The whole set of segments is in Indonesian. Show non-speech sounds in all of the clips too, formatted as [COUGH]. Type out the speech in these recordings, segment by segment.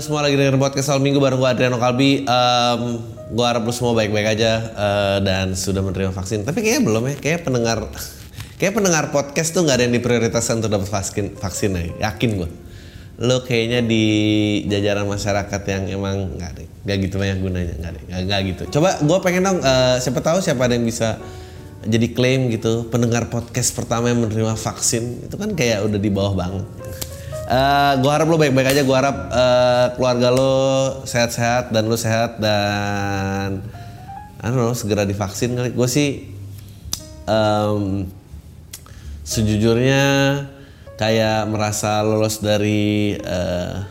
Halo semua lagi dengerin podcast Al Minggu bareng gue Adriano Kalbi. Um, gue harap lu semua baik-baik aja uh, dan sudah menerima vaksin. Tapi kayaknya belum ya. Kayak pendengar, [LAUGHS] kayak pendengar podcast tuh nggak ada yang diprioritaskan untuk dapat vaksin, vaksin ya. Yakin gue. Lo kayaknya di jajaran masyarakat yang emang nggak ada, nggak gitu banyak gunanya, nggak ada, nggak gitu. Coba gue pengen dong, uh, siapa tahu siapa ada yang bisa jadi klaim gitu pendengar podcast pertama yang menerima vaksin itu kan kayak udah di bawah banget. Uh, eh, gue harap lo baik-baik aja. Gue harap uh, keluarga lo sehat-sehat dan lo sehat dan, I don't know, segera divaksin kali. Gue sih um, sejujurnya kayak merasa lolos dari uh,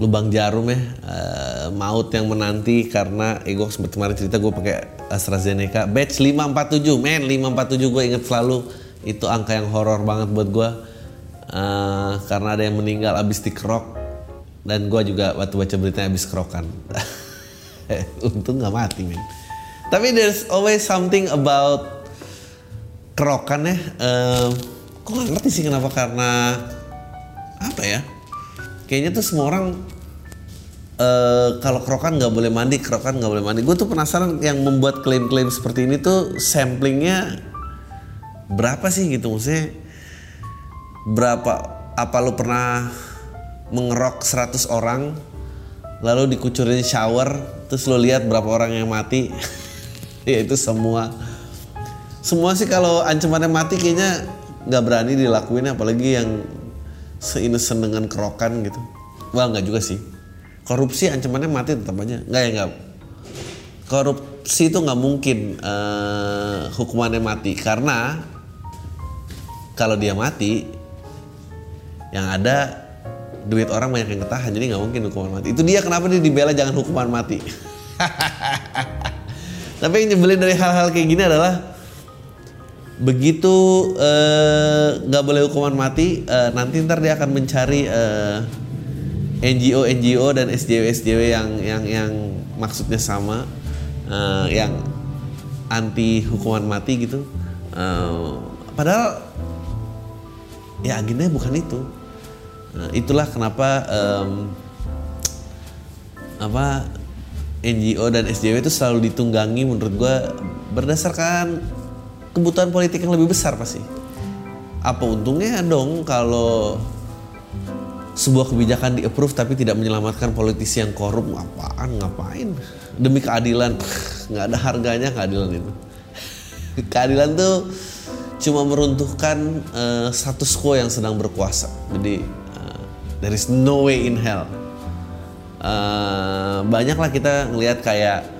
lubang jarum ya, uh, maut yang menanti karena, eh gue kemarin cerita gue pakai AstraZeneca, batch 547, men 547 gue inget selalu itu angka yang horor banget buat gue uh, karena ada yang meninggal abis dikerok. Dan gue juga waktu baca beritanya abis kerokan. [LAUGHS] Untung nggak mati men. Tapi there's always something about kerokan ya. Uh, kok gak ngerti sih kenapa? Karena apa ya? Kayaknya tuh semua orang uh, kalau kerokan nggak boleh mandi kerokan nggak boleh mandi. Gue tuh penasaran yang membuat klaim-klaim seperti ini tuh samplingnya berapa sih gitu? Maksudnya berapa apa lu pernah mengerok 100 orang lalu dikucurin shower terus lo lihat berapa orang yang mati? [LAUGHS] Ya itu semua. Semua sih kalau ancamannya mati kayaknya nggak berani dilakuin apalagi yang seinnocent dengan kerokan gitu. Wah nggak juga sih. Korupsi ancamannya mati tetap aja. Nggak ya nggak. Korupsi itu nggak mungkin uh, hukumannya mati. Karena kalau dia mati yang ada duit orang banyak yang ketahan jadi nggak mungkin hukuman mati. Itu dia kenapa dia dibela jangan hukuman mati. [LAUGHS] Tapi yang nyebelin dari hal-hal kayak gini adalah begitu eh, nggak uh, boleh hukuman mati uh, nanti ntar dia akan mencari uh, eh, NGO NGO dan SJW SJW yang yang yang maksudnya sama uh, yang anti hukuman mati gitu. Uh, padahal ya agendanya bukan itu Itulah kenapa um, apa NGO dan SJW itu selalu ditunggangi menurut gue berdasarkan kebutuhan politik yang lebih besar pasti. Apa untungnya dong kalau sebuah kebijakan di approve tapi tidak menyelamatkan politisi yang korup? Ngapain ngapain? Demi keadilan. Nggak ada harganya keadilan itu. Keadilan tuh cuma meruntuhkan uh, status quo yang sedang berkuasa. Jadi There is no way in hell. Uh, banyaklah kita ngelihat kayak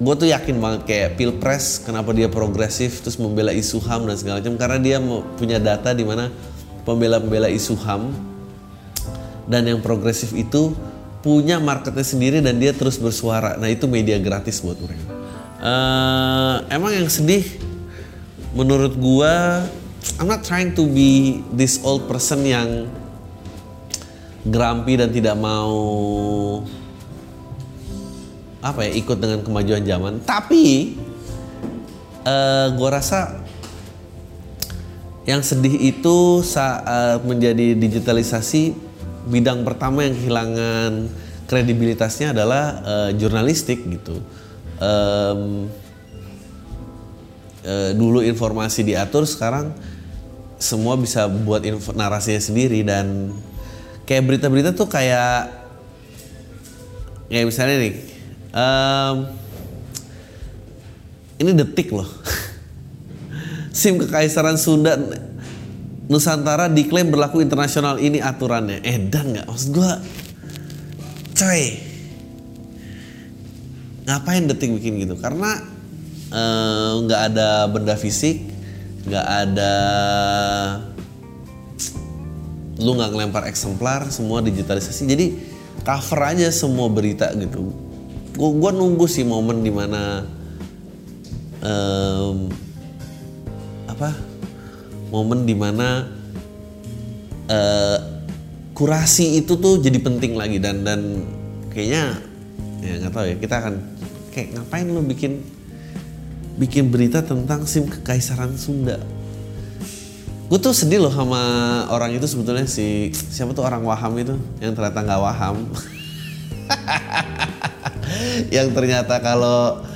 gue tuh yakin banget kayak pilpres kenapa dia progresif terus membela isu ham dan segala macam. Karena dia punya data di mana pembela-pembela isu ham dan yang progresif itu punya marketnya sendiri dan dia terus bersuara. Nah itu media gratis buat mereka. Uh, emang yang sedih menurut gue I'm not trying to be this old person yang grumpy dan tidak mau apa ya ikut dengan kemajuan zaman. Tapi uh, eh, gue rasa yang sedih itu saat menjadi digitalisasi bidang pertama yang kehilangan kredibilitasnya adalah uh, jurnalistik gitu. Um, uh, dulu informasi diatur sekarang semua bisa buat info, narasinya sendiri dan kayak berita-berita tuh kayak kayak misalnya nih um, ini detik loh. [LAUGHS] SIM Kekaisaran Sunda Nusantara diklaim berlaku internasional ini aturannya. Eh dan nggak? Maksud gue coy ngapain detik bikin gitu? Karena eh, nggak uh, ada benda fisik nggak ada lu nggak ngelempar eksemplar semua digitalisasi. Jadi cover aja semua berita gitu. Gua, gua nunggu sih momen di mana um, apa? Momen di mana uh, kurasi itu tuh jadi penting lagi. Dan dan kayaknya ya nggak tahu ya kita akan kayak ngapain lu bikin bikin berita tentang sim kekaisaran Sunda. Gue tuh sedih loh sama orang itu sebetulnya si siapa tuh orang waham itu yang ternyata nggak waham. [LAUGHS] Yang ternyata kalau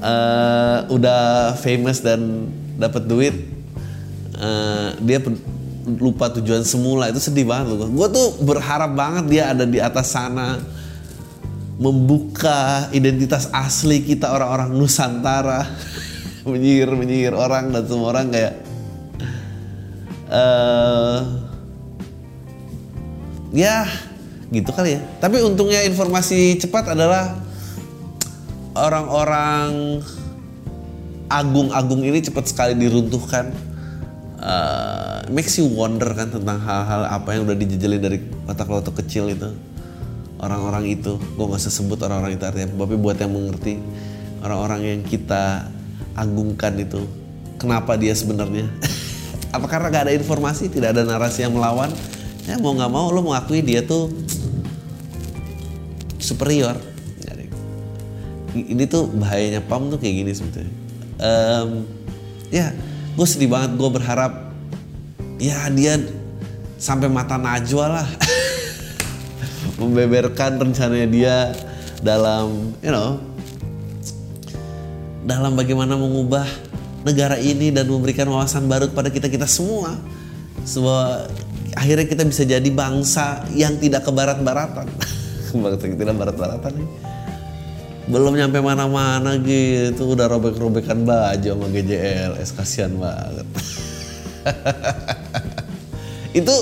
uh, udah famous dan dapat duit uh, dia lupa tujuan semula. Itu sedih banget loh gue tuh berharap banget dia ada di atas sana membuka identitas asli kita orang-orang Nusantara [LAUGHS] menyihir menyihir orang dan semua orang kayak uh, ya gitu kali ya. Tapi untungnya informasi cepat adalah orang-orang agung-agung ini cepat sekali diruntuhkan. Uh, makes you wonder kan tentang hal-hal apa yang udah dijejelin dari otak-otak kecil itu. Orang-orang itu gue gak usah sebut orang-orang itu artinya tapi buat yang mengerti orang-orang yang kita agungkan itu. Kenapa dia sebenarnya? [LAUGHS] Apa karena gak ada informasi tidak ada narasi yang melawan? Ya mau nggak mau lo mengakui dia tuh superior. Ini tuh bahayanya pam tuh kayak gini sebetulnya. Um, ya gue sedih banget gue berharap ya dia sampai mata najwa lah. [LAUGHS] Membeberkan rencananya dia dalam you know dalam bagaimana mengubah negara ini dan memberikan wawasan baru kepada kita kita semua. Sebuah akhirnya kita bisa jadi bangsa yang tidak ke barat-baratan. bangsa [LAUGHS] yang tidak barat-baratan nih. Belum nyampe mana-mana gitu, udah robek-robekan baju sama GJLS, kasihan banget. [LAUGHS] Itu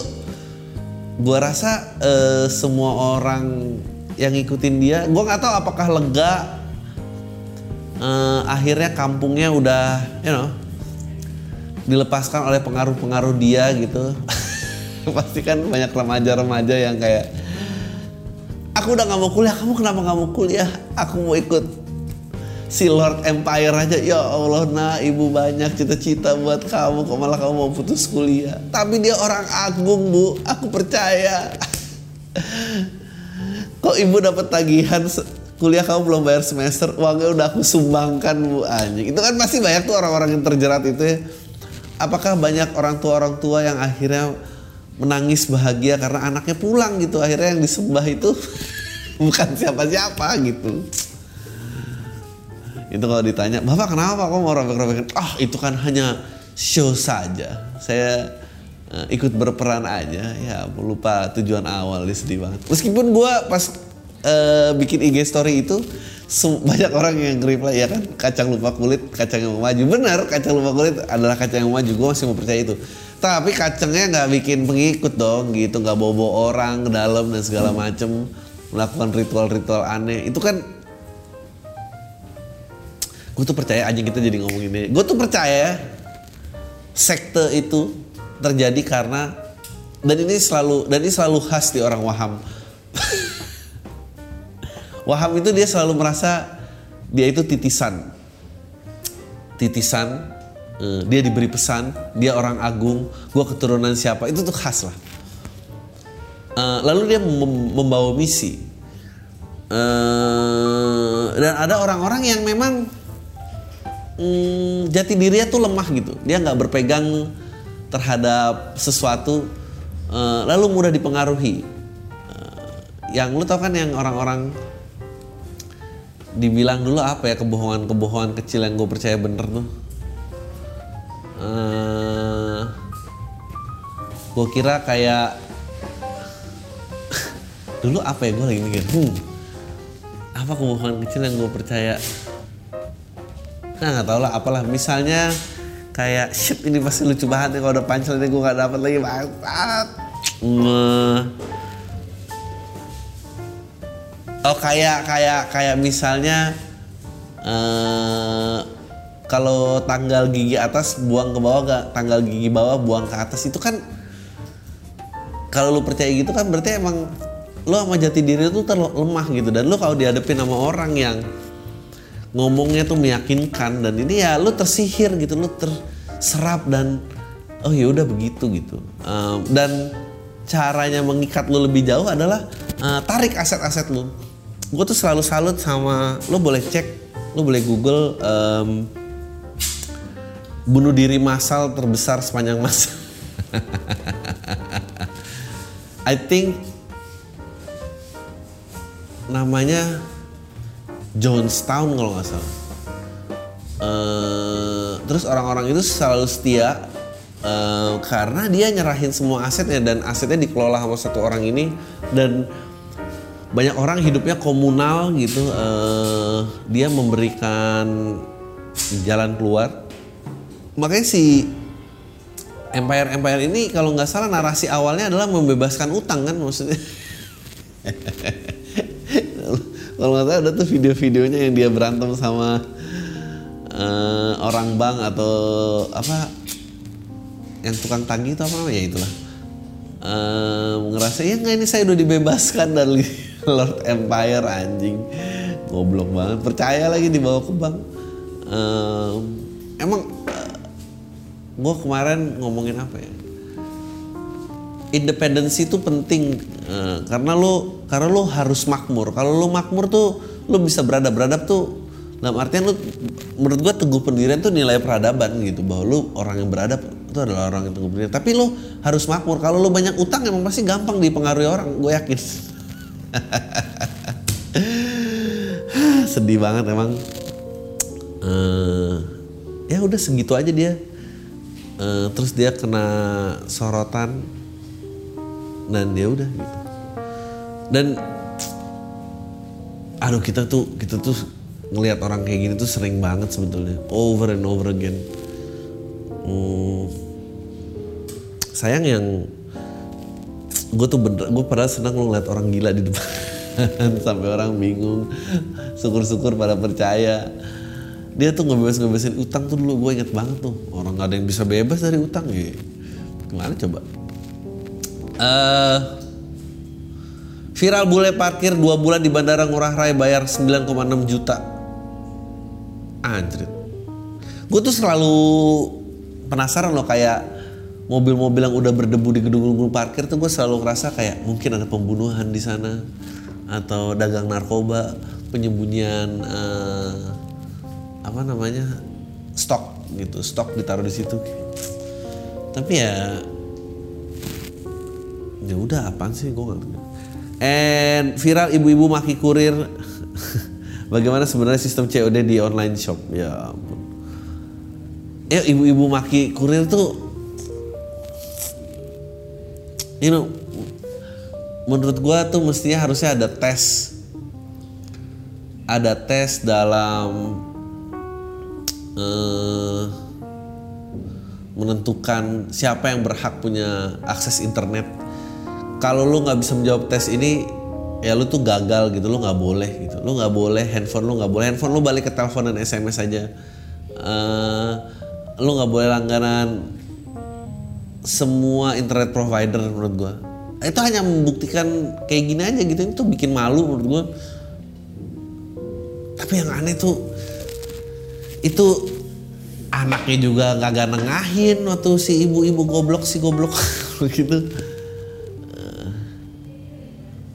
gua rasa uh, semua orang yang ngikutin dia, gua nggak tahu apakah lega uh, akhirnya kampungnya udah you know dilepaskan oleh pengaruh-pengaruh dia gitu. [LAUGHS] Pasti kan banyak remaja-remaja yang kayak aku udah nggak mau kuliah kamu kenapa nggak mau kuliah? Aku mau ikut si Lord Empire aja. Ya Allah nah ibu banyak cita-cita buat kamu kok malah kamu mau putus kuliah? Tapi dia orang agung bu. Aku percaya. [LAUGHS] Kok ibu dapat tagihan kuliah kamu belum bayar semester. Uangnya udah aku sumbangkan bu. Anjing. Itu kan masih banyak tuh orang-orang yang terjerat itu ya. Apakah banyak orang tua orang tua yang akhirnya menangis bahagia karena anaknya pulang gitu? Akhirnya yang disembah itu [LAUGHS] bukan siapa-siapa gitu. Itu kalau ditanya bapak kenapa kok mau robek-robekin? Ah itu kan hanya show saja. Saya uh, ikut berperan aja. Ya lupa tujuan awal sedih banget. Meskipun gue pas uh, bikin IG story itu [LAUGHS] banyak orang yang reply ya kan? Kacang lupa kulit kacang yang mau maju. Benar kacang lupa kulit adalah kacang yang maju. Gue masih mau percaya itu. Tapi kacangnya nggak bikin pengikut dong gitu. Nggak bawa orang ke dalam dan segala macem. Melakukan ritual-ritual aneh. Itu kan gue tuh percaya aja kita jadi ngomong ini. Gue tuh percaya sekte itu terjadi karena dan ini selalu dan ini selalu khas di orang waham Waham itu dia selalu merasa dia itu titisan. Titisan, eh, dia diberi pesan, dia orang agung, gue keturunan siapa, itu tuh khas lah. Eh, lalu dia membawa misi. Eh, dan ada orang-orang yang memang hmm, jati dirinya tuh lemah gitu. Dia nggak berpegang terhadap sesuatu, lalu mudah dipengaruhi. yang lu tau kan yang orang-orang dibilang dulu apa ya kebohongan-kebohongan kecil yang gue percaya bener tuh? Uh, eh, gue kira kayak [LAUGHS] dulu apa ya gue lagi mikir hmm, apa kebohongan kecil yang gue percaya? Nah nggak tau lah apalah. Misalnya kayak shit ini pasti lucu banget nih kalau udah pancel ini gue nggak dapat lagi banget oh kayak kayak kayak misalnya uh, kalau tanggal gigi atas buang ke bawah gak tanggal gigi bawah buang ke atas itu kan kalau lu percaya gitu kan berarti emang lu sama jati diri itu terlemah gitu. Dan lu kalau dihadapin sama orang yang ngomongnya tuh meyakinkan dan ini ya lu tersihir gitu lu terserap dan oh ya udah begitu gitu. Um, dan caranya mengikat lu lebih jauh adalah uh, tarik aset-aset lu gue tuh selalu salut sama lu boleh cek lu boleh google um, bunuh diri massal terbesar sepanjang masa [LAUGHS] I think namanya Jonestown kalau nggak salah. Uh, terus orang-orang itu selalu setia uh, karena dia nyerahin semua asetnya dan asetnya dikelola sama satu orang ini dan banyak orang hidupnya komunal gitu. Uh, dia memberikan jalan keluar. Makanya si Empire Empire ini kalau nggak salah narasi awalnya adalah membebaskan utang kan maksudnya. [LAUGHS] kalau nggak salah ada tuh video-videonya yang dia berantem sama uh, orang bank atau apa yang tukang tanggi itu apa namanya itulah uh, ngerasa ya nggak ini saya udah dibebaskan dari [LAUGHS] [LAUGHS] Lord Empire anjing. Goblok banget. Percaya lagi dibawa ke bank uh, emang uh, gue kemarin ngomongin apa ya? Independensi itu penting uh, karena lo karena lo harus makmur. Kalau lo makmur tuh lo bisa beradab beradab tuh. Dalam artian lo menurut gue teguh pendirian tuh nilai peradaban gitu bahwa lo orang yang beradab itu adalah orang yang teguh pendirian. Tapi lo harus makmur. Kalau lo banyak utang emang pasti gampang dipengaruhi orang gue yakin [LAUGHS] sedih banget emang. Uh, ya udah segitu aja dia. Uh, terus dia kena sorotan. Dan dia udah gitu. Dan aduh kita tuh kita tuh ngelihat orang kayak gini tuh sering banget sebetulnya. Over and over again. Hmm, sayang yang gue tuh bener gue padahal senang ngeliat orang gila di depan. [LAUGHS] Sampai orang bingung. Syukur-syukur pada percaya. Dia tuh ngebebas ngebebasin utang tuh dulu gue inget banget tuh. Orang gak ada yang bisa bebas dari utang ya. Gimana coba? Uh, viral bule parkir dua bulan di bandara Ngurah Rai bayar 9,6 juta. Anjir gue tuh selalu penasaran loh kayak mobil-mobil yang udah berdebu di gedung-gedung parkir tuh gue selalu ngerasa kayak mungkin ada pembunuhan di sana atau dagang narkoba penyembunyian uh, apa namanya stok gitu stok ditaruh di situ. Tapi ya ya udah apaan sih gue nggak and viral ibu-ibu maki kurir. [LAUGHS] Bagaimana sebenarnya sistem COD di online shop? Ya ampun. Ya ibu-ibu maki kurir tuh you know menurut gua tuh mestinya harusnya ada tes. Ada tes dalam uh, menentukan siapa yang berhak punya akses internet. Kalau lu nggak bisa menjawab tes ini ya lu tuh gagal gitu lu nggak boleh gitu. Lu nggak boleh handphone lu nggak boleh handphone lu balik ke telepon dan sms aja. Uh, lu nggak boleh langganan semua internet provider menurut gua. Itu hanya membuktikan kayak gini aja gitu. Itu bikin malu menurut gua. Tapi yang aneh tuh itu anaknya juga nggak gak nengahin waktu si ibu-ibu goblok si goblok begitu [LAUGHS]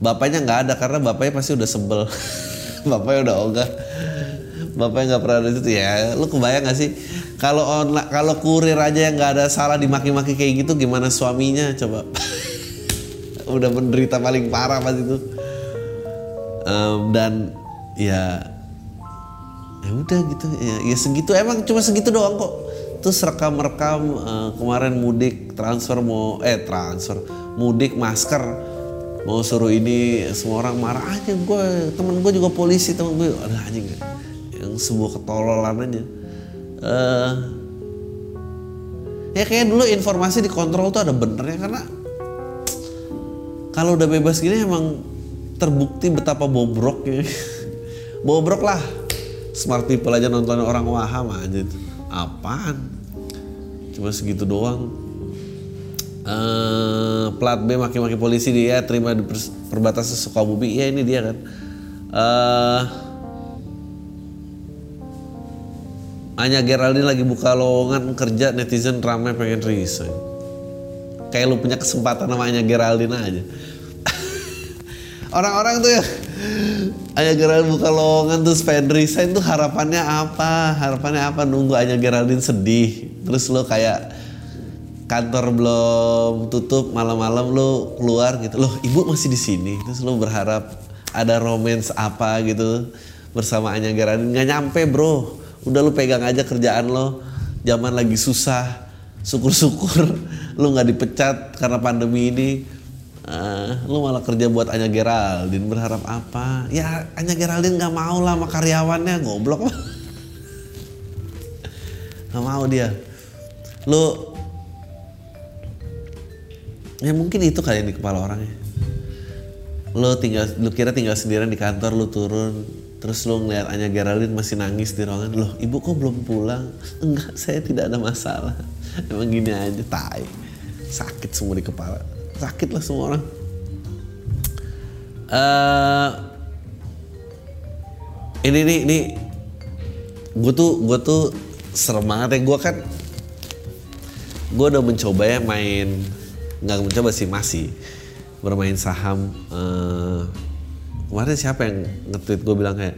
bapaknya nggak ada karena bapaknya pasti udah sebel. [LAUGHS] Bapaknya udah ogah. Bapaknya nggak pernah ada itu. Ya lu kebayang gak sih kalau online kalau kurir aja yang nggak ada salah dimaki-maki kayak gitu gimana suaminya? Coba. [LAUGHS] Udah menderita paling parah pas itu. Um, dan ya ya udah gitu. Ya, ya segitu. Emang cuma segitu doang kok. Terus rekam rekam uh, kemarin mudik transfer mau eh transfer mudik masker. Mau suruh ini semua orang marah. Aja gue temen gue juga polisi temen gue ada anjing. Yang sebuah ketololan aja uh, ya kayak dulu informasi dikontrol tuh ada benernya karena kalau udah bebas gini emang terbukti betapa bobrok ya [LAUGHS] bobrok lah smart people aja nonton orang waham aja. Apaan? Cuma segitu doang. Eh, plat B maki-maki polisi dia terima di perbatasan Sukabumi. Ya ini dia kan. Eh Anya Geraldine lagi buka lowongan kerja netizen ramai pengen resign. Kayak lu punya kesempatan sama Anya Geraldine aja. [LAUGHS] Orang-orang tuh ya Anya Geraldine buka lowongan terus pengen resign tuh harapannya apa? Harapannya apa? Nunggu Anya Geraldine sedih. Terus lo kayak kantor belum tutup malam-malam lo keluar gitu. Loh, ibu masih di sini. Terus lo berharap ada romance apa gitu bersama Anya Geraldine nggak nyampe, Bro. Udah lu pegang aja kerjaan lo. Zaman lagi susah. Syukur-syukur [LAUGHS] lu nggak dipecat karena pandemi ini. Eh, lu malah kerja buat Anya Geraldine berharap apa? Ya Anya Geraldine nggak mau lah sama karyawannya goblok. [LAUGHS] Nggak mau dia. Lu ya mungkin itu kali di kepala orang ya. Lu tinggal lu kira tinggal sendirian di kantor lu turun terus lu ngeliat Anya Geraldine masih nangis di ruangan loh ibu kok belum pulang? Enggak saya tidak ada masalah. Emang gini aja tai. Sakit semua di kepala. Sakit lah semua orang. Eh ini nih ini. Gue tuh gue tuh serem banget ya. Gue kan gue udah mencoba ya main nggak mencoba sih masih bermain saham eh, kemarin siapa yang nge-tweet? Gue bilang kayak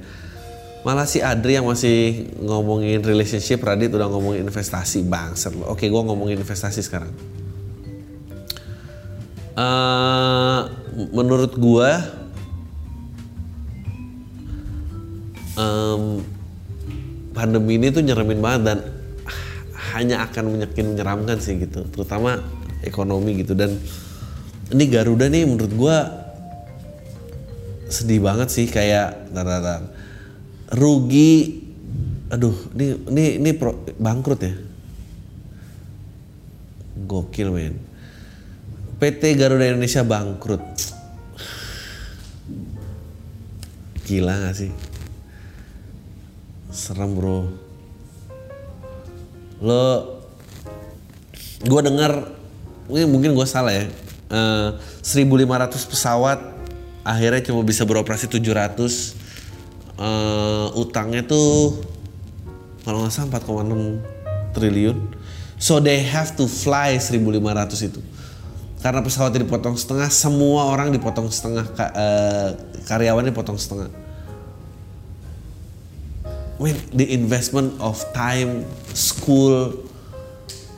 malah si Adri yang masih ngomongin relationship Radit udah ngomongin investasi bangset lo oke gue ngomongin investasi sekarang. Eh, menurut gue em, pandemi ini tuh nyeremin banget dan hanya akan menyakin menyeramkan sih gitu terutama ekonomi gitu. Dan ini Garuda nih menurut gua sedih banget sih kayak tar, tar, tar. rugi aduh ini ini ini pro- bangkrut ya? Gokil men. PT Garuda Indonesia bangkrut. Gila gak sih? Serem bro. Lo gue dengar ini mungkin gue salah ya. Eh, 1.500 pesawat akhirnya cuma bisa beroperasi 700 eh, utangnya tuh kalau nggak salah 4,6 triliun. So they have to fly 1.500 itu. Karena pesawatnya dipotong setengah semua orang dipotong setengah ka- eh, karyawan dipotong setengah. When the investment of time, school,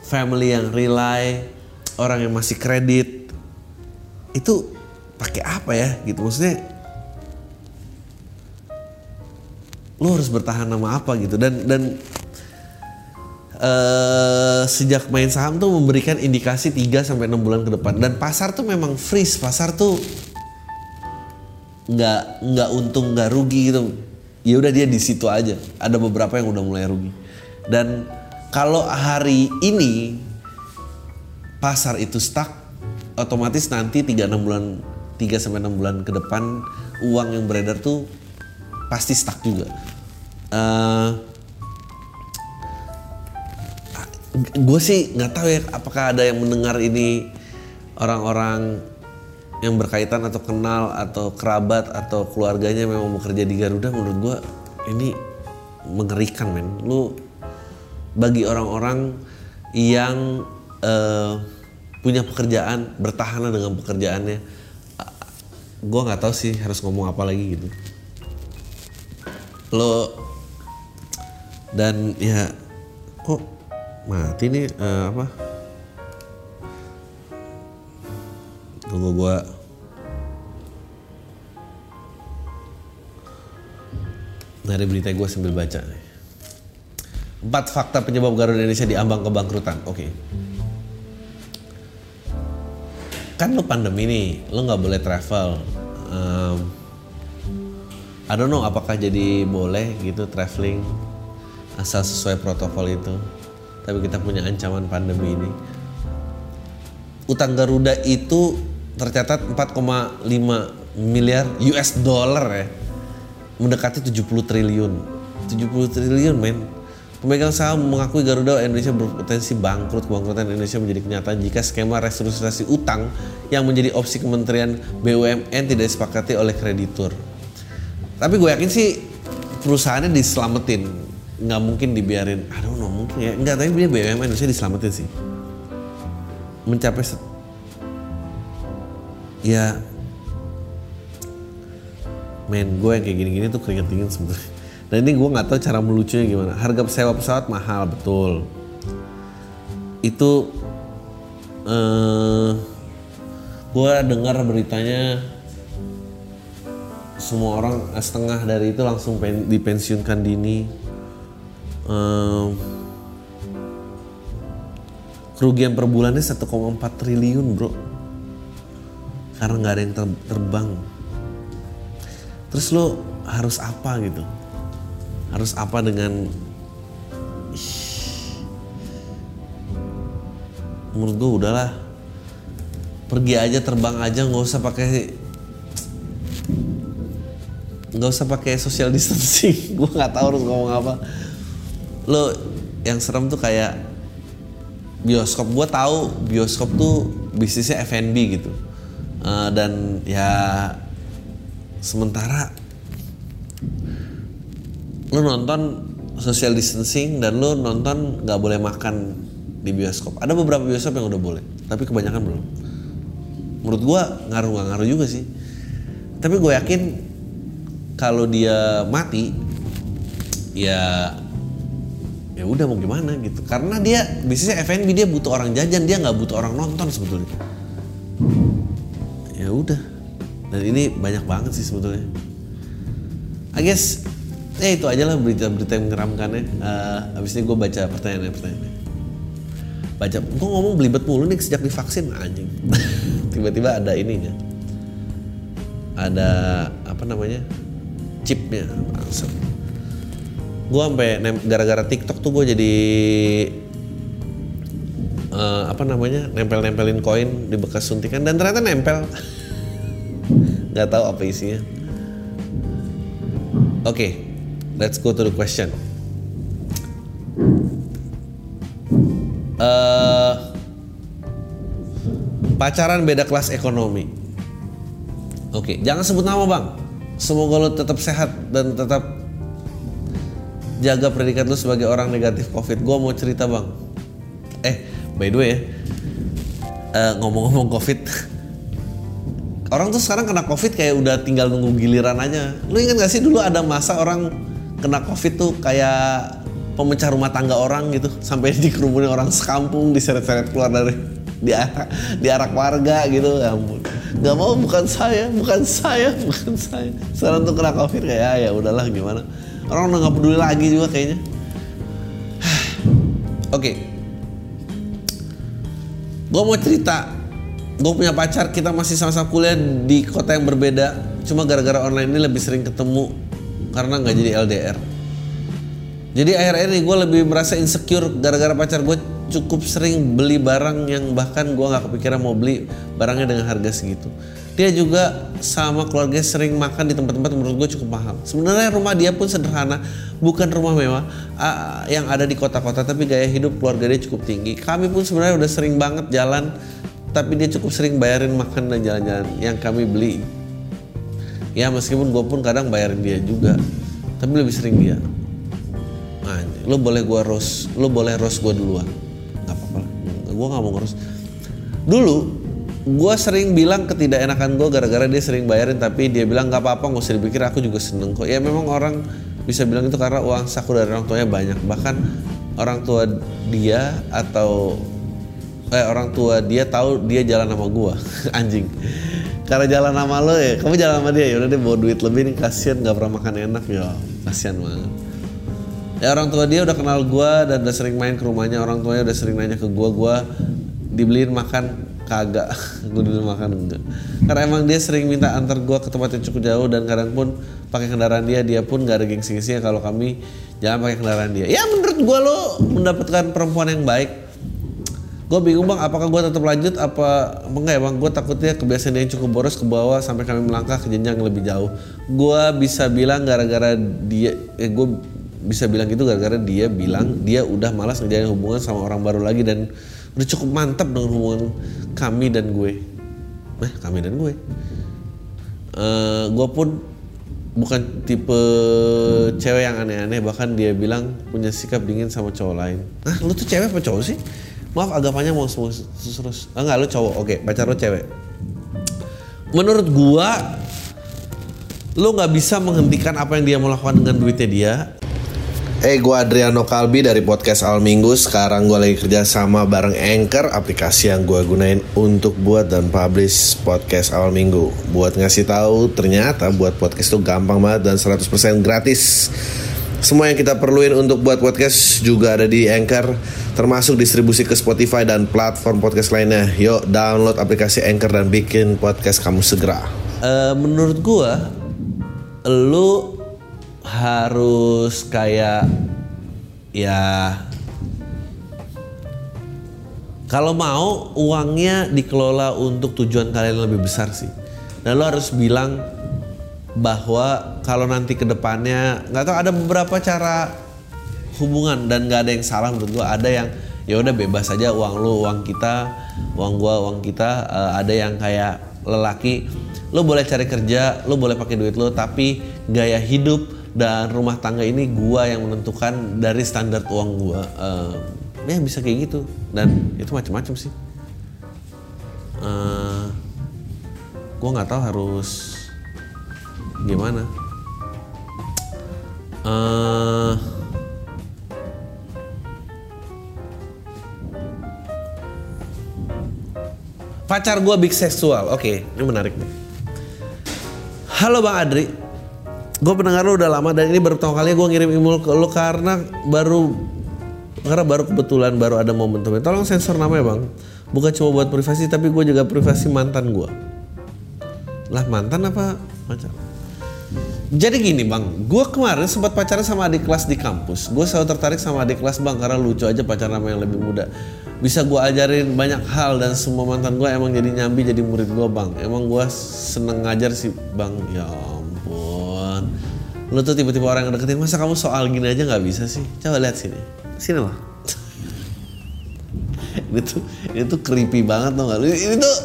family yang rely, orang yang masih kredit, itu pakai apa ya gitu. Maksudnya lo harus bertahan sama apa gitu. Dan dan eh, sejak main saham tuh memberikan indikasi 3 sampai 6 bulan ke depan. Dan pasar tuh memang freeze. Pasar tuh nggak nggak untung nggak rugi gitu. Ya udah dia di situ aja. Ada beberapa yang udah mulai rugi. Dan kalau hari ini pasar itu stuck otomatis nanti 3 6 bulan 3 sampai 6 bulan ke depan uang yang beredar tuh pasti stuck juga. Eh gue sih nggak tahu ya apakah ada yang mendengar ini orang-orang yang berkaitan atau kenal atau kerabat atau keluarganya memang bekerja di Garuda menurut gue ini mengerikan men. Lu bagi orang-orang yang eh, punya pekerjaan bertahanlah dengan pekerjaannya gue nggak tahu sih harus ngomong apa lagi gitu lo dan ya kok mati nih eh, apa tunggu gua dari berita gue sambil baca. Empat fakta penyebab Garuda Indonesia diambang kebangkrutan. Oke. Kan lo pandemi nih, lo nggak boleh travel. Em, I don't know apakah jadi boleh gitu traveling asal sesuai protokol itu. Tapi kita punya ancaman pandemi ini. Utang Garuda itu tercatat 4,5 miliar US dollar ya. Mendekati 70 triliun. 70 triliun men. Pemegang saham mengakui Garuda Indonesia berpotensi bangkrut. Kebangkrutan Indonesia menjadi kenyataan jika skema restrukturisasi utang yang menjadi opsi Kementerian BUMN tidak disepakati oleh kreditur. Tapi gue yakin sih perusahaannya diselamatin. Nggak mungkin dibiarin, I don't know, mungkin ya. Nggak, tapi dia BUMN Indonesia diselamatin sih. Mencapai set, ya men gue yang kayak gini-gini tuh keringet dingin sebenarnya dan ini gue nggak tahu cara melucunya gimana. Harga sewa pesawat mahal betul. Itu eh, gue dengar beritanya semua orang setengah dari itu langsung pen, dipensiunkan dini. Eh, kerugian per bulannya 1,4 triliun bro. Karena nggak ada yang ter- terbang. Terus lo harus apa gitu harus apa dengan menurut gue udahlah. Pergi aja terbang aja nggak usah pakai nggak usah pakai social distancing. [LAUGHS] Gue nggak tahu harus ngomong apa. Lo yang serem tuh kayak bioskop. Gue tahu bioskop tuh bisnisnya F&B gitu. Eh, dan ya sementara lu nonton social distancing dan lu nonton nggak boleh makan di bioskop. Ada beberapa bioskop yang udah boleh tapi kebanyakan belum. Menurut gua ngaruh nggak ngaruh juga sih. Tapi gue yakin kalau dia mati ya ya udah mau gimana gitu. Karena dia bisnisnya F&B dia butuh orang jajan dia nggak butuh orang nonton sebetulnya. Ya udah. Dan ini banyak banget sih sebetulnya. I guess ya itu aja lah berita-berita yang mengeramkannya uh, abis ini gue baca pertanyaannya pertanyaannya. Baca gue ngomong belibet mulu nih sejak divaksin anjing. [LAUGHS] Tiba-tiba ada ininya. Ada apa namanya chipnya langsung gue sampai gara-gara TikTok tuh gue jadi eh, apa namanya nempel-nempelin koin di bekas suntikan dan ternyata nempel. [LAUGHS] Nggak tahu apa isinya. Oke let's go to the question. Eh, pacaran beda kelas ekonomi. Oke jangan sebut nama bang. Semoga lo tetap sehat dan tetap jaga predikat lo sebagai orang negatif covid. Gue mau cerita bang. Eh by the way ya eh, ngomong-ngomong covid [LAUGHS] orang tuh sekarang kena covid kayak udah tinggal nunggu giliran aja. Lu ingat gak sih dulu ada masa orang kena covid tuh kayak pemecah rumah tangga orang gitu. Sampai [LAUGHS] dikerumunin orang sekampung diseret-seret keluar dari diarak warga gitu. Ya ampun. Nggak mau bukan saya bukan saya [LAUGHS] bukan saya. Sekarang tuh kena covid kayak "Ah, ya udahlah gimana? Orang udah nggak peduli lagi juga kayaknya. [SIGHS] Oke. Gue mau cerita. Gue punya pacar kita masih sama-sama kuliah di kota yang berbeda. Cuma gara-gara online ini lebih sering ketemu karena nggak jadi LDR jadi akhir-akhir ini gue lebih merasa insecure gara-gara pacar gue cukup sering beli barang yang bahkan gue nggak kepikiran mau beli barangnya dengan harga segitu. Dia juga sama keluarga sering makan di tempat-tempat menurut gue cukup mahal. Sebenarnya rumah dia pun sederhana bukan rumah mewah ah, yang ada di kota-kota tapi gaya hidup keluarga dia cukup tinggi. Kami pun sebenarnya udah sering banget jalan tapi dia cukup sering bayarin makan dan jalan-jalan yang kami beli ya meskipun gue pun kadang bayarin dia juga tapi lebih sering dia Anjir, lo boleh gua roast, lo boleh roast gua duluan. Gak apa-apa lah, gua gak mau ngeroast. Dulu, gua sering bilang ketidakenakan gua gara-gara dia sering bayarin tapi dia bilang gak apa-apa gak usah dipikir aku juga seneng kok. Ya memang orang bisa bilang itu karena uang saku dari orang tuanya banyak. Bahkan orang tua dia atau eh orang tua dia tahu dia jalan sama gua [LAUGHS] anjing karena jalan sama lo ya. Kamu jalan sama dia ya? Udah dia bawa duit lebih nih. Kasihan nggak pernah makan enak ya. Kasihan banget. Ya orang tua dia udah kenal gua dan udah sering main ke rumahnya. Orang tuanya udah sering nanya ke gua gua dibeliin makan? Kagak. [LAUGHS] Gue dibeliin makan enggak. Karena emang dia sering minta antar gua ke tempat yang cukup jauh dan kadang pun pakai kendaraan dia dia pun gak ada gengsi-gengsinya. Kalau kami jangan pakai kendaraan dia. Ya menurut gua lo mendapatkan perempuan yang baik gue bingung bang apakah gue tetap lanjut apa enggak ya bang gue takutnya kebiasaan yang cukup boros ke bawah sampai kami melangkah ke jenjang lebih jauh gue bisa bilang gara-gara dia eh, gue bisa bilang gitu gara-gara dia bilang dia udah malas ngejalin hubungan sama orang baru lagi dan udah cukup mantap dengan hubungan kami dan gue. Nah, kami dan gue. Uh, gue pun bukan tipe cewek yang aneh-aneh bahkan dia bilang punya sikap dingin sama cowok lain. Ah, lu tuh cewek apa cowok sih? Maaf agak panjang mau terus terus. Ah, enggak lu cowok. Oke, pacar lu cewek. Menurut gua lu nggak bisa menghentikan apa yang dia mau lakukan dengan duitnya dia. Hey, gue Adriano Kalbi dari podcast Al Minggu. Sekarang gue lagi kerja sama bareng Anchor, aplikasi yang gue gunain untuk buat dan publish podcast Al Minggu. Buat ngasih tahu, ternyata buat podcast itu gampang banget dan 100% gratis. Semua yang kita perluin untuk buat podcast juga ada di Anchor, termasuk distribusi ke Spotify dan platform podcast lainnya. Yuk download aplikasi Anchor dan bikin podcast kamu segera. Uh, menurut gue, lu harus kayak ya kalau mau uangnya dikelola untuk tujuan kalian lebih besar sih. Dan lo harus bilang bahwa kalau nanti ke depannya nggak tahu ada beberapa cara hubungan dan nggak ada yang salah menurut gua. Ada yang ya udah bebas aja uang lu uang kita uang gua uang kita. Uh, ada yang kayak lelaki lo boleh cari kerja lo boleh pakai duit lo tapi gaya hidup dan rumah tangga ini gua yang menentukan dari standar uang gua. Uh, ya bisa kayak gitu. Dan itu macam-macam sih. Uh, gua nggak tahu harus gimana. Uh, pacar gua big seksual oke okay, ini menarik nih halo bang Adri gue pendengar lo udah lama dan ini baru pertama kali gue ngirim email ke lo karena baru karena baru kebetulan baru ada momentumnya. Tolong sensor namanya bang. Bukan cuma buat privasi tapi gue juga privasi mantan gue. Lah mantan apa pacar? Jadi gini bang, gue kemarin sempat pacaran sama adik kelas di kampus. Gue selalu tertarik sama adik kelas bang karena lucu aja pacaran sama yang lebih muda. Bisa gue ajarin banyak hal dan semua mantan gue emang jadi nyambi jadi murid gue bang. Emang gue seneng ngajar sih bang. Ya lu tuh tiba-tiba orang yang deketin masa kamu soal gini aja nggak bisa sih? Coba lihat sini. Sini loh [LAUGHS] ini tuh ini tuh creepy banget tuh nggak? Ini tuh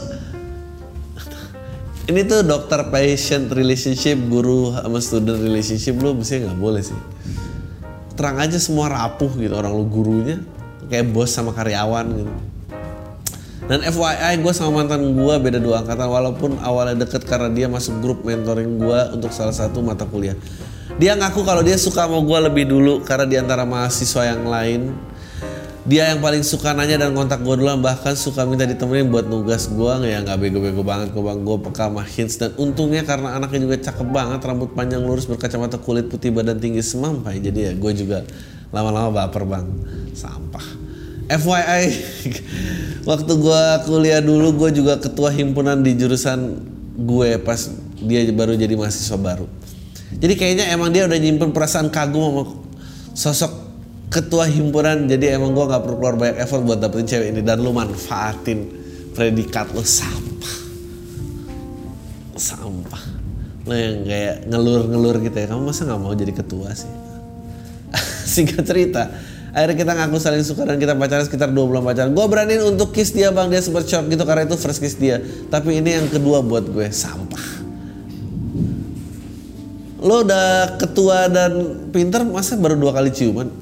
ini tuh dokter patient relationship guru sama student relationship. Lu mesti nggak boleh sih. Terang aja semua rapuh gitu orang lu gurunya kayak bos sama karyawan gitu. Dan FYI gue sama mantan gue beda dua angkatan walaupun awalnya deket karena dia masuk grup mentoring gue untuk salah satu mata kuliah. Dia ngaku kalau dia suka sama gue lebih dulu karena di antara mahasiswa yang lain dia yang paling suka nanya dan kontak gue dulu bahkan suka minta ditemenin buat nugas gue ya nggak bego-bego banget kok bang gue peka sama hints. Dan untungnya karena anaknya juga cakep banget rambut panjang lurus berkacamata kulit putih badan tinggi semampai. Jadi ya gue juga lama-lama baper bang sampah FYI [LAUGHS] waktu gue kuliah dulu gue juga ketua himpunan di jurusan gue pas dia baru jadi mahasiswa baru jadi kayaknya emang dia udah nyimpen perasaan kagum sama sosok ketua himpunan. Jadi emang gue nggak perlu keluar banyak effort buat dapetin cewek ini dan lu manfaatin predikat lu sampah, sampah. Lo yang kayak ngelur-ngelur gitu ya. Kamu masa nggak mau jadi ketua sih? Singkat cerita, akhirnya kita ngaku saling suka dan kita pacaran sekitar dua bulan pacaran. Gue beraniin untuk kiss dia bang. Dia sempat shock gitu karena itu first kiss dia. Tapi ini yang kedua buat gue sampah. Lo udah ketua dan pinter masa baru dua kali ciuman? [LAUGHS]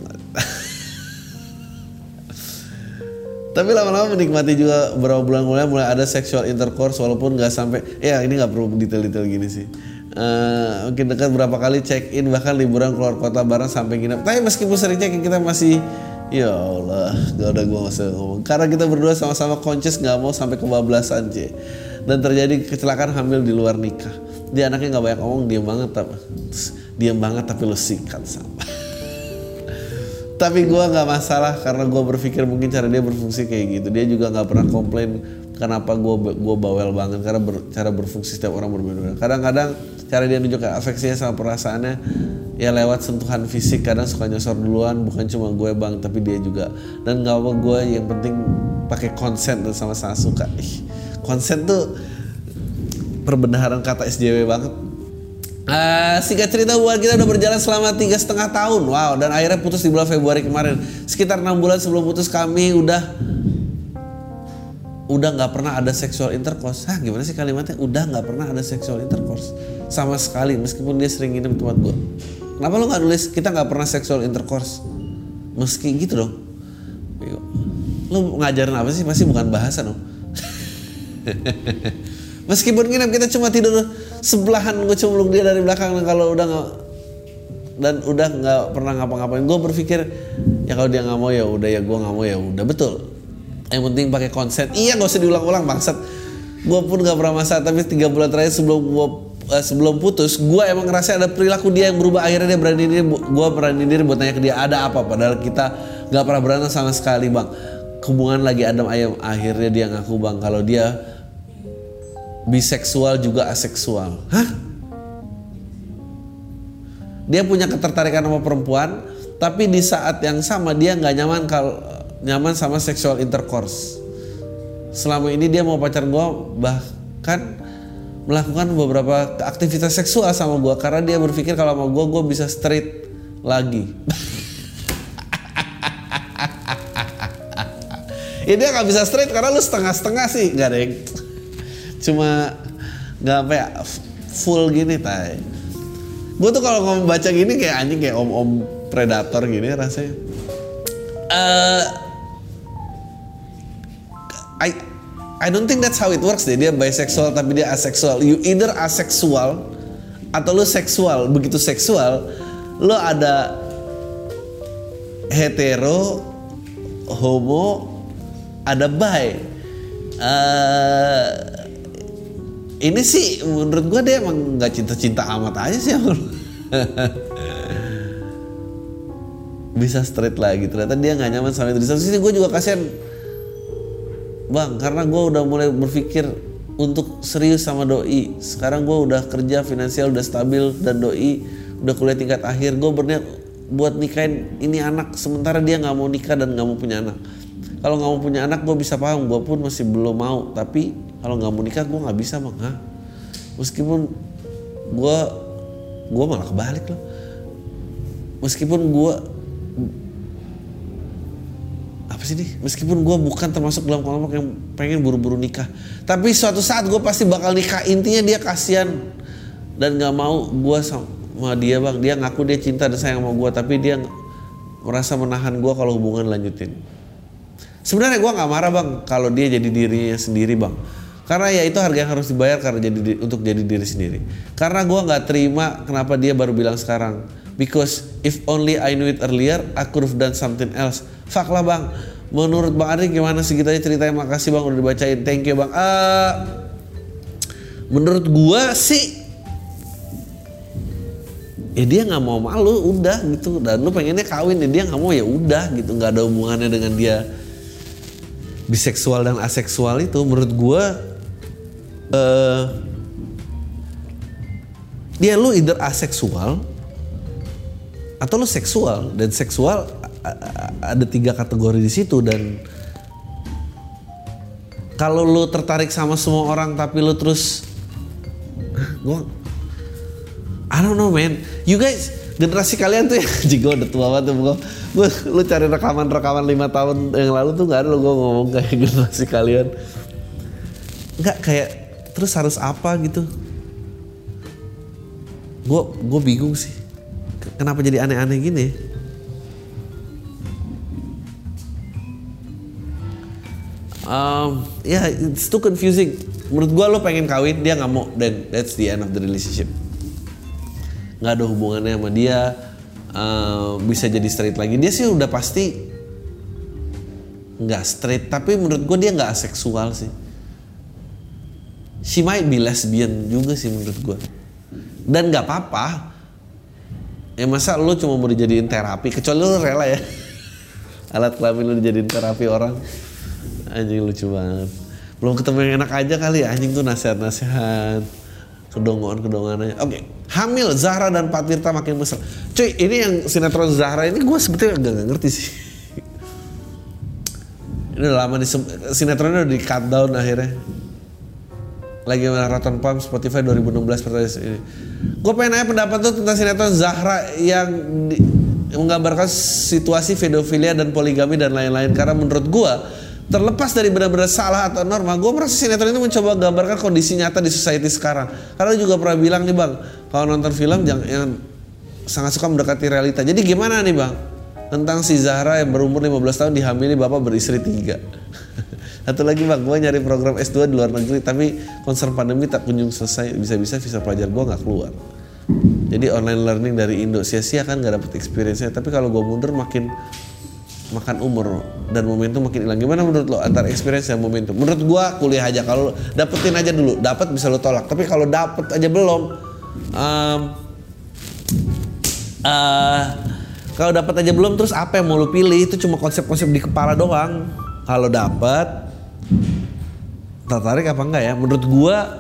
Tapi lama-lama menikmati juga beberapa bulan mulai mulai ada sexual intercourse walaupun nggak sampai ya ini nggak perlu detail-detail gini sih uh, mungkin dekat berapa kali check in bahkan liburan keluar kota bareng sampai nginep. Tapi meskipun sering check in kita masih ya Allah gak udah gue masih ngomong. Karena kita berdua sama-sama conscious nggak mau sampai kebablasan c dan terjadi kecelakaan hamil di luar nikah. Dia anaknya nggak banyak ngomong diam banget tapi diam banget tapi lo sikat sama [LAUGHS] tapi gue nggak masalah karena gue berpikir mungkin cara dia berfungsi kayak gitu. Dia juga nggak pernah komplain kenapa gue gue bawel banget karena ber, cara berfungsi setiap orang berbeda kadang-kadang cara dia nunjukkan afeksinya sama perasaannya ya lewat sentuhan fisik kadang suka nyosor duluan bukan cuma gue bang tapi dia juga. Dan nggak apa gue yang penting pakai konsen dan sama-sama suka. Ih konsen tuh perbendaharaan kata SJW banget. Uh, singkat cerita hubungan kita udah berjalan selama tiga setengah tahun. Wow dan akhirnya putus di bulan Februari kemarin. Sekitar enam bulan sebelum putus kami udah udah nggak pernah ada seksual intercourse. Hah gimana sih kalimatnya? Udah nggak pernah ada seksual intercourse sama sekali meskipun dia sering nginep tempat gue kenapa lo nggak nulis kita nggak pernah seksual intercourse meski gitu dong. Lo ngajarin apa sih? Pasti bukan bahasa dong. [LAUGHS] Meskipun nginep kita cuma tidur sebelahan gue cemplung dia dari belakang dan kalau udah nggak dan udah nggak pernah ngapa-ngapain. Gue berpikir ya kalau dia nggak mau ya udah ya gue nggak mau ya udah betul. Yang penting pakai konsen iya gak usah diulang-ulang bangsat. Gue pun gak pernah masalah tapi tiga bulan terakhir sebelum gue uh, sebelum putus gue emang ngerasa ada perilaku dia yang berubah akhirnya dia berani diri gue berani diri buat tanya ke dia ada apa padahal kita gak pernah berantem sama sekali bang hubungan lagi adem ayam akhirnya dia ngaku bang kalau dia biseksual juga aseksual. Hah? Dia punya ketertarikan sama perempuan, tapi di saat yang sama dia nggak nyaman kalau nyaman sama seksual intercourse. Selama ini dia mau pacar gue bahkan melakukan beberapa aktivitas seksual sama gue karena dia berpikir kalau sama gue gue bisa straight lagi. [LAUGHS] ya dia nggak bisa straight karena lu setengah-setengah sih, gak yang cuma nggak apa ya full gini tay gue tuh kalau ngomong baca gini kayak anjing kayak om om predator gini rasanya. Uh, I I don't think that's how it works deh. Dia bisexual tapi dia asexual. You either asexual atau lu seksual begitu seksual lo ada hetero homo ada bi. Uh, ini sih menurut gue dia emang nggak cinta-cinta amat aja sih. [LAUGHS] Bisa straight lagi. Ternyata dia nggak nyaman sama itu. Di satu sisi gue juga kasihan bang karena gue udah mulai berpikir untuk serius sama doi. Sekarang gue udah kerja finansial udah stabil dan doi udah kuliah tingkat akhir. Gue berniat buat nikahin ini anak sementara dia nggak mau nikah dan nggak mau punya anak. Kalau nggak mau punya anak gue bisa paham gue pun masih belum mau. Tapi kalau nggak mau nikah gue nggak bisa bang Hah? meskipun gue gue malah kebalik loh. Meskipun gue nih meskipun gue bukan termasuk dalam kelompok yang pengen buru-buru nikah tapi suatu saat gue pasti bakal nikah intinya dia kasihan dan nggak mau gue sama dia bang dia ngaku dia cinta dan sayang sama gue tapi dia merasa menahan gue kalau hubungan lanjutin sebenarnya gue nggak marah bang kalau dia jadi dirinya sendiri bang karena ya itu harga yang harus dibayar karena jadi untuk jadi diri sendiri. Karena gue nggak terima kenapa dia baru bilang sekarang. Because if only I knew it earlier, I could have done something else. Fuck lah bang. Menurut bang Ari gimana sih kita ceritanya? Makasih bang udah dibacain. Thank you bang. Uh, menurut gue sih ya dia nggak mau malu udah gitu dan lu pengennya kawin ya dia nggak mau ya udah gitu nggak ada hubungannya dengan dia biseksual dan aseksual itu menurut gue uh, dia lu either aseksual atau lu seksual dan seksual ada tiga kategori di situ dan kalau lu tertarik sama semua orang tapi lu terus [GASPS] gua I don't know man. You guys generasi kalian tuh ya [LAUGHS] jigo udah tua banget tuh gua, gua lu cari rekaman-rekaman lima tahun yang lalu tuh nggak ada lo gua ngomong kayak [LAUGHS] generasi kalian. Nggak kayak terus harus apa gitu? Gue gue bingung sih. Kenapa jadi aneh-aneh gini um, ya yeah, it's too confusing. Menurut gue lo pengen kawin dia nggak mau. Dan that's the end of the relationship. Nggak ada hubungannya sama dia. Uh, bisa jadi straight lagi. Dia sih udah pasti nggak straight tapi menurut gue dia nggak aseksual sih. She might be lesbian juga sih menurut gue dan nggak apa-apa. Ya masa lo cuma mau dijadiin terapi? Kecuali lo rela ya. [LAUGHS] Alat kelamin lo dijadiin terapi orang anjing lucu banget. Belum ketemu yang enak aja kali ya anjing tuh nasihat-nasihat. Kedongoan aja. Oke hamil Zahra dan Pak Tirta makin mesra. Cuy ini yang sinetron Zahra ini gue sebetulnya agak gak ngerti sih. Ini udah lama di sinetronnya udah di cut down akhirnya. Lagi marathon pump Spotify 2016 pertanyaan ini. Gue pengen nanya pendapat tuh tentang sinetron Zahra yang di- menggambarkan situasi pedofilia dan poligami dan lain-lain. Karena menurut gue terlepas dari benar-benar salah atau norma, gue merasa sinetron itu mencoba gambarkan kondisi nyata di society sekarang. Karena juga pernah bilang nih bang, kalau nonton film jangan yang sangat suka mendekati realita. Jadi gimana nih bang tentang si Zahra yang berumur 15 tahun dihamili bapak beristri tiga. [LAUGHS] Satu lagi bang, gue nyari program S2 di luar negeri tapi concern pandemi tak kunjung selesai. Bisa-bisa visa pelajar gue nggak keluar. Jadi online learning dari Indo sia-sia kan nggak dapet experience-nya. Tapi kalau gue mundur makin makan umur dan momentum makin hilang. Gimana menurut lo antara experience dan momentum? Menurut gue kuliah aja kalau dapetin aja dulu, dapat bisa lo tolak. Tapi kalau dapet aja belum, em, eh kalau dapat aja belum terus apa yang mau lu pilih itu cuma konsep-konsep di kepala doang. Kalau dapat tertarik apa enggak ya? Menurut gua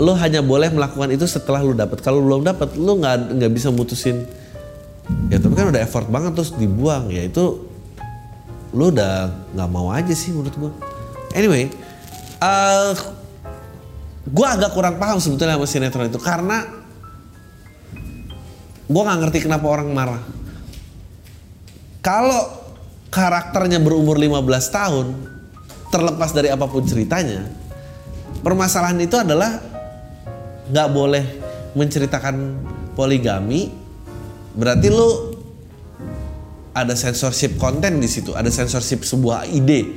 lu hanya boleh melakukan itu setelah lu dapat. Kalau belum dapat lu nggak nggak bisa mutusin. Ya tapi kan udah effort banget terus dibuang ya itu lu udah nggak mau aja sih menurut gua. Anyway, eh gua agak kurang paham sebetulnya sama sinetron itu karena gue nggak ngerti kenapa orang marah. Kalau karakternya berumur 15 tahun, terlepas dari apa pun ceritanya, permasalahan itu adalah nggak boleh menceritakan poligami. Berarti lu ada censorship konten di situ, ada censorship sebuah ide.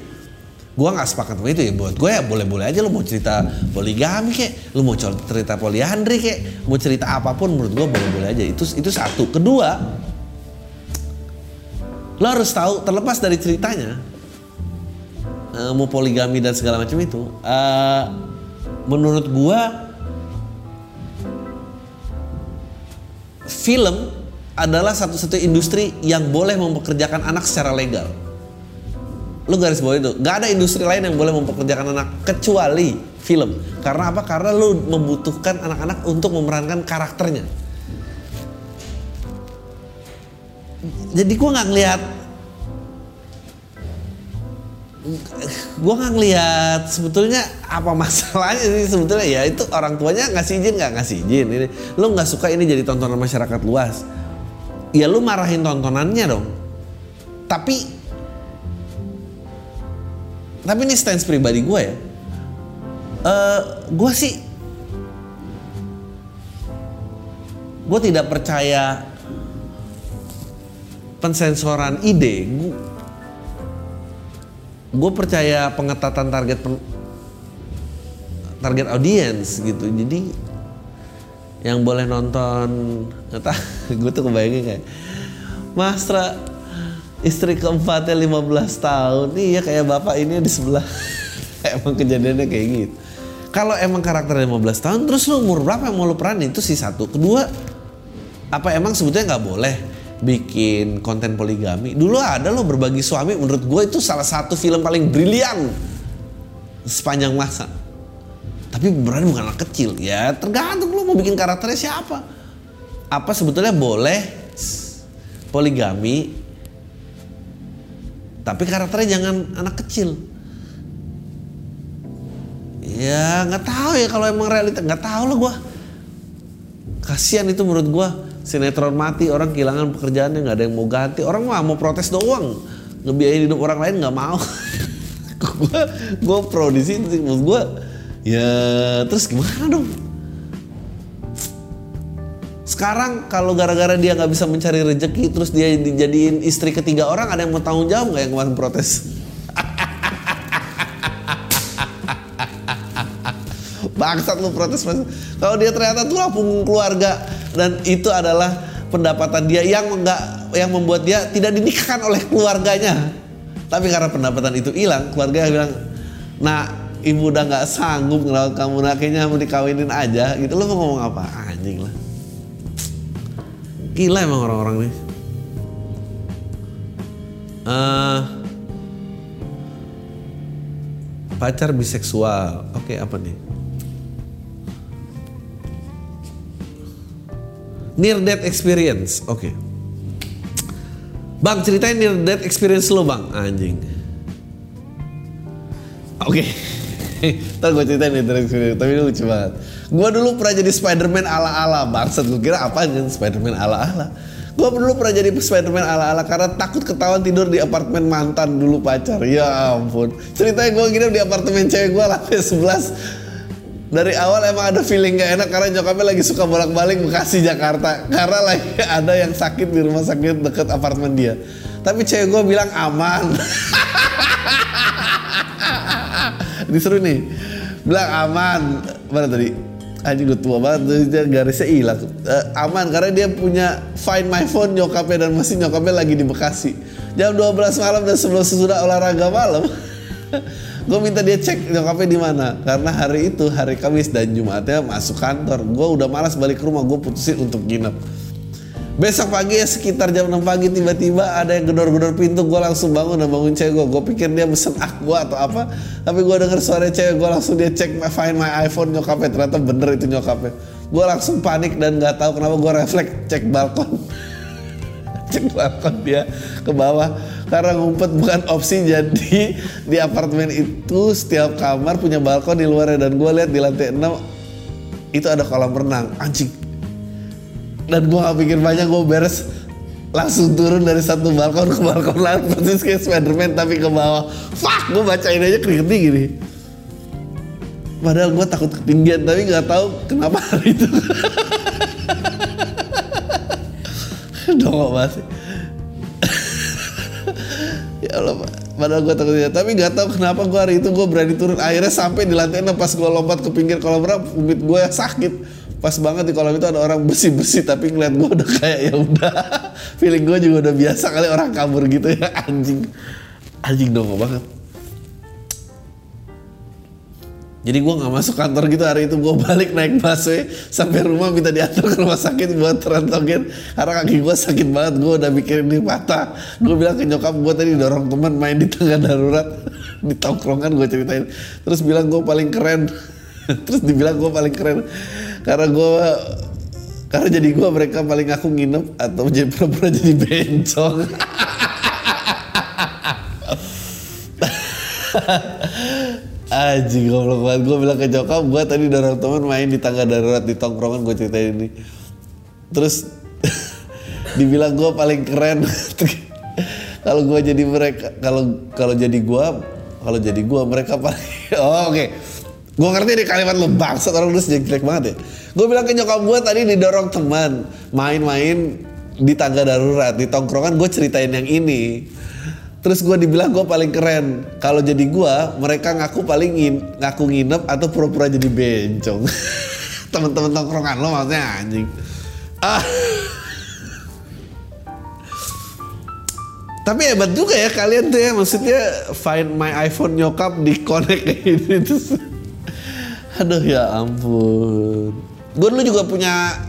Gua nggak sepakat sama itu ya buat gue ya boleh-boleh aja lu mau cerita poligami kek, lu mau cerita poliandri kek, mau cerita apa pun menurut gue boleh-boleh aja. Itu itu satu. Kedua, lo harus tahu terlepas dari ceritanya eh, mau poligami dan segala macam itu, eh, menurut gua film adalah satu-satu industri yang boleh mempekerjakan anak secara legal. Lu garis bawah itu. Nggak ada industri lain yang boleh mempekerjakan anak kecuali film. Karena apa? Karena lu membutuhkan anak-anak untuk memerankan karakternya. Jadi gua nggak ngelihat gua nggak ngelihat sebetulnya apa masalahnya sih sebetulnya. Ya itu orang tuanya ngasih izin nggak? Ngasih izin. Ini lu nggak suka ini jadi tontonan masyarakat luas ya lu marahin tontonannya dong tapi tapi ini stance pribadi gue ya. Eh, gue sih, gue tidak percaya pensensoran ide. Gue percaya pengetatan target pen- target audience gitu. Jadi yang boleh nonton, entah, [LAUGHS] gue tuh kebayangin kayak Mastra istri keempatnya 15 tahun. Iya kayak bapak ini di sebelah. [LAUGHS] Emang kejadiannya kayak gitu. Kalau emang karakternya 15 tahun terus lu umur berapa yang mau lu peranin? Itu sih satu. Kedua apa emang sebetulnya nggak boleh bikin konten poligami? Dulu ada lo berbagi suami. Menurut gue itu salah satu film paling brilian sepanjang masa tapi berani bukan anak kecil ya. Tergantung lo mau bikin karakternya siapa. Apa sebetulnya boleh poligami tapi karakternya jangan anak kecil. Ya nggak tahu ya kalau emang realita nggak tahu lah gue kasihan itu menurut gue sinetron mati orang kehilangan pekerjaannya nggak ada yang mau ganti. Orang mah mau protes doang. Ngebiayain hidup orang lain nggak mau. [LAUGHS] Gue gue pro di situ sih. Menurut gue ya terus gimana dong? Sekarang kalau gara-gara dia nggak bisa mencari rezeki terus dia dijadiin istri ketiga orang ada yang mau tanggung jawab nggak yang kemarin protes? [LAUGHS] Bangsat lu protes mas. Kalau dia ternyata tulang punggung keluarga dan itu adalah pendapatan dia yang enggak yang membuat dia tidak dinikahkan oleh keluarganya. Tapi karena pendapatan itu hilang keluarga bilang nah ibu udah nggak sanggup ngerawat kamu nah kayaknya mau dikawinin aja gitu lu mau ngomong apa anjing lah Gila emang orang-orang nih. Eh, pacar biseksual. Oke, apa nih? Near death experience. Oke. Bang, ceritain near death experience lo, Bang. Anjing. Oke. Ntar gue ceritain nih terus tapi ini lucu banget. Gue dulu pernah jadi Spiderman ala-ala bangsat. Gue kira apa kan Spiderman ala-ala. Gue dulu pernah jadi Spiderman ala-ala karena takut ketahuan tidur di apartemen mantan dulu pacar. Ya ampun. Ceritanya gue nginep di apartemen cewek gue lantai 11 dari awal emang ada feeling gak enak karena nyokapnya lagi suka bolak-balik Bekasi Jakarta karena lagi [LAUGHS] ada yang sakit di rumah sakit deket apartemen dia tapi cewek gue bilang aman [LAUGHS] seru nih bilang aman. Mana tadi? Anjing udah tua banget dia garisnya hilang. Uh, aman karena dia punya find my phone nyokapnya dan masih nyokapnya lagi di Bekasi. Jam 12 malam dan sebelum sesudah olahraga malam [LAUGHS] gue minta dia cek nyokapnya di mana. Karena hari itu hari Kamis dan Jumatnya masuk kantor. Gue udah malas balik ke rumah gue putusin untuk nginep Besok pagi ya sekitar jam 6 pagi tiba-tiba ada yang gedor-gedor pintu gue langsung bangun dan bangun cewek gue. Gue pikir dia pesen aqua atau apa. Tapi gue denger suara cewek gue langsung dia cek find my iPhone nyokapnya. Ternyata bener itu nyokapnya. Gue langsung panik dan gak tahu kenapa gue refleks cek balkon. [LAUGHS] cek balkon dia ke bawah. Karena ngumpet bukan opsi jadi di apartemen itu setiap kamar punya balkon di luarnya. Dan gue lihat di lantai 6 itu ada kolam renang. Anjing dan gue gak pikir banyak gue beres. Langsung turun dari satu balkon ke balkon [LAUGHS] lain persis kayak Spiderman tapi ke bawah. Fuck gue bacain aja keringetnya gini. Padahal gue takut ketinggian tapi nggak tahu kenapa hari itu. [LAUGHS] Dongok banget [LAUGHS] ya Allah padahal gue takut ketinggian tapi nggak tahu kenapa gue hari itu gue berani turun. Akhirnya sampai di lantai enam pas gue lompat ke pinggir kolam renang umit gue sakit pas banget di kolam itu ada orang bersih bersih tapi ngeliat gue udah kayak ya udah. [LAUGHS] Feeling gue juga udah biasa kali orang kabur gitu ya [LAUGHS] anjing. Anjing dong banget. Jadi gue nggak masuk kantor gitu hari itu gue [LAUGHS] balik naik busway sampai rumah minta diantar ke rumah sakit buat terantogen karena kaki gue sakit banget gue udah mikirin ini patah gue bilang ke nyokap gue tadi dorong teman main di tengah darurat. Di tongkrongan gue ceritain. Terus bilang gue paling keren. Terus dibilang gue paling keren karena gue karena jadi gue mereka paling aku nginep atau jadi pura-pura jadi bencong. Aji goblok banget. Gue bilang ke nyokap gue tadi dorong teman main di tangga darurat di tongkrongan gue ceritain ini. Terus [LAUGHS] dibilang gue paling keren. [LAUGHS] Kalau gue jadi mereka kalau kalau jadi gue kalau jadi gue mereka paling [LAUGHS] oh oke. okay. Gue ngerti di kalimat lo bangsat orang lu sejak jelek banget ya. Gue bilang ke nyokap gue tadi didorong teman main-main di tangga darurat di tongkrongan gue ceritain yang ini. Terus gue dibilang gue paling keren. Kalau jadi gue, mereka ngaku paling in, ngaku nginep atau pura-pura jadi bencong. [LAUGHS] Temen-temen tongkrongan lo maksudnya anjing. Ah. Tapi hebat juga ya kalian tuh ya maksudnya find my iPhone nyokap di connect kayak terus Aduh ya ampun. Gue dulu juga punya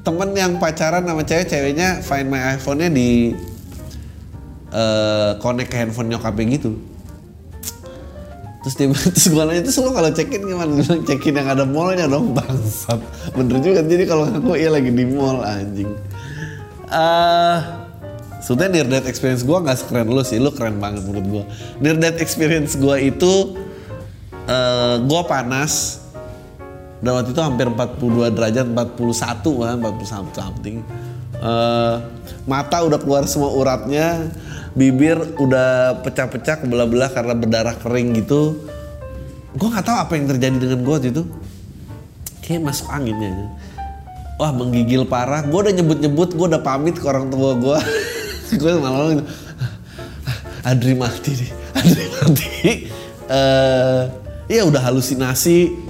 temen yang pacaran sama cewek, ceweknya find my iPhone-nya di uh, connect ke handphone nyokapnya gitu. Terus dia terus gue nanya, terus lo kalau check-in gimana? Check-in yang ada mallnya dong bangsat. Bener juga, jadi kalau aku iya lagi di mall anjing. Uh, Sebenernya near death experience gue gak sekeren lu sih, lu keren banget menurut gue. Near death experience gue itu uh, gue panas, dan waktu itu hampir 42 derajat 41 kan 41 something. Uh, mata udah keluar semua uratnya bibir udah pecah-pecah belah-belah karena berdarah kering gitu. Gue nggak tahu apa yang terjadi dengan gue waktu itu. Kayak masuk anginnya wah menggigil parah. Gue udah nyebut-nyebut gue udah pamit ke orang tua gue [LAUGHS] gue malah gitu. Adri mati nih Adri mati uh, ya udah halusinasi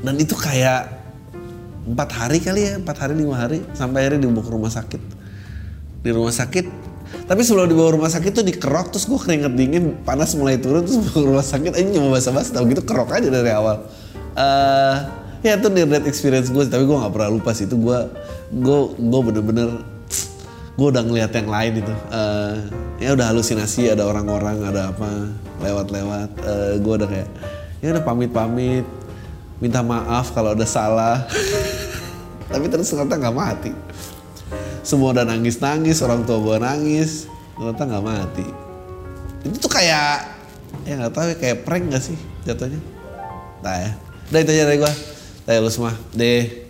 dan itu kayak empat hari kali ya empat hari lima hari sampai akhirnya dibawa ke rumah sakit. Di rumah sakit tapi sebelum dibawa rumah sakit tuh dikerok terus gue keringet dingin panas mulai turun terus bawa ke rumah sakit aja cuma basa-basa tau gitu kerok aja dari awal. Uh, ya itu near death experience gue tapi gue nggak pernah lupa sih itu gue gue gue bener-bener gue udah ngeliat yang lain itu. Uh, ya udah halusinasi ada orang-orang ada apa lewat-lewat. Uh, gue udah kayak ya udah pamit-pamit minta maaf kalau ada salah tapi terus ternyata nggak mati semua udah nangis nangis orang tua gue nangis ternyata nggak mati itu tuh kayak ya nggak tahu ya, kayak prank gak sih jatuhnya. Nah ya. Udah itu aja dari gua. Tanya lu semua. Deh.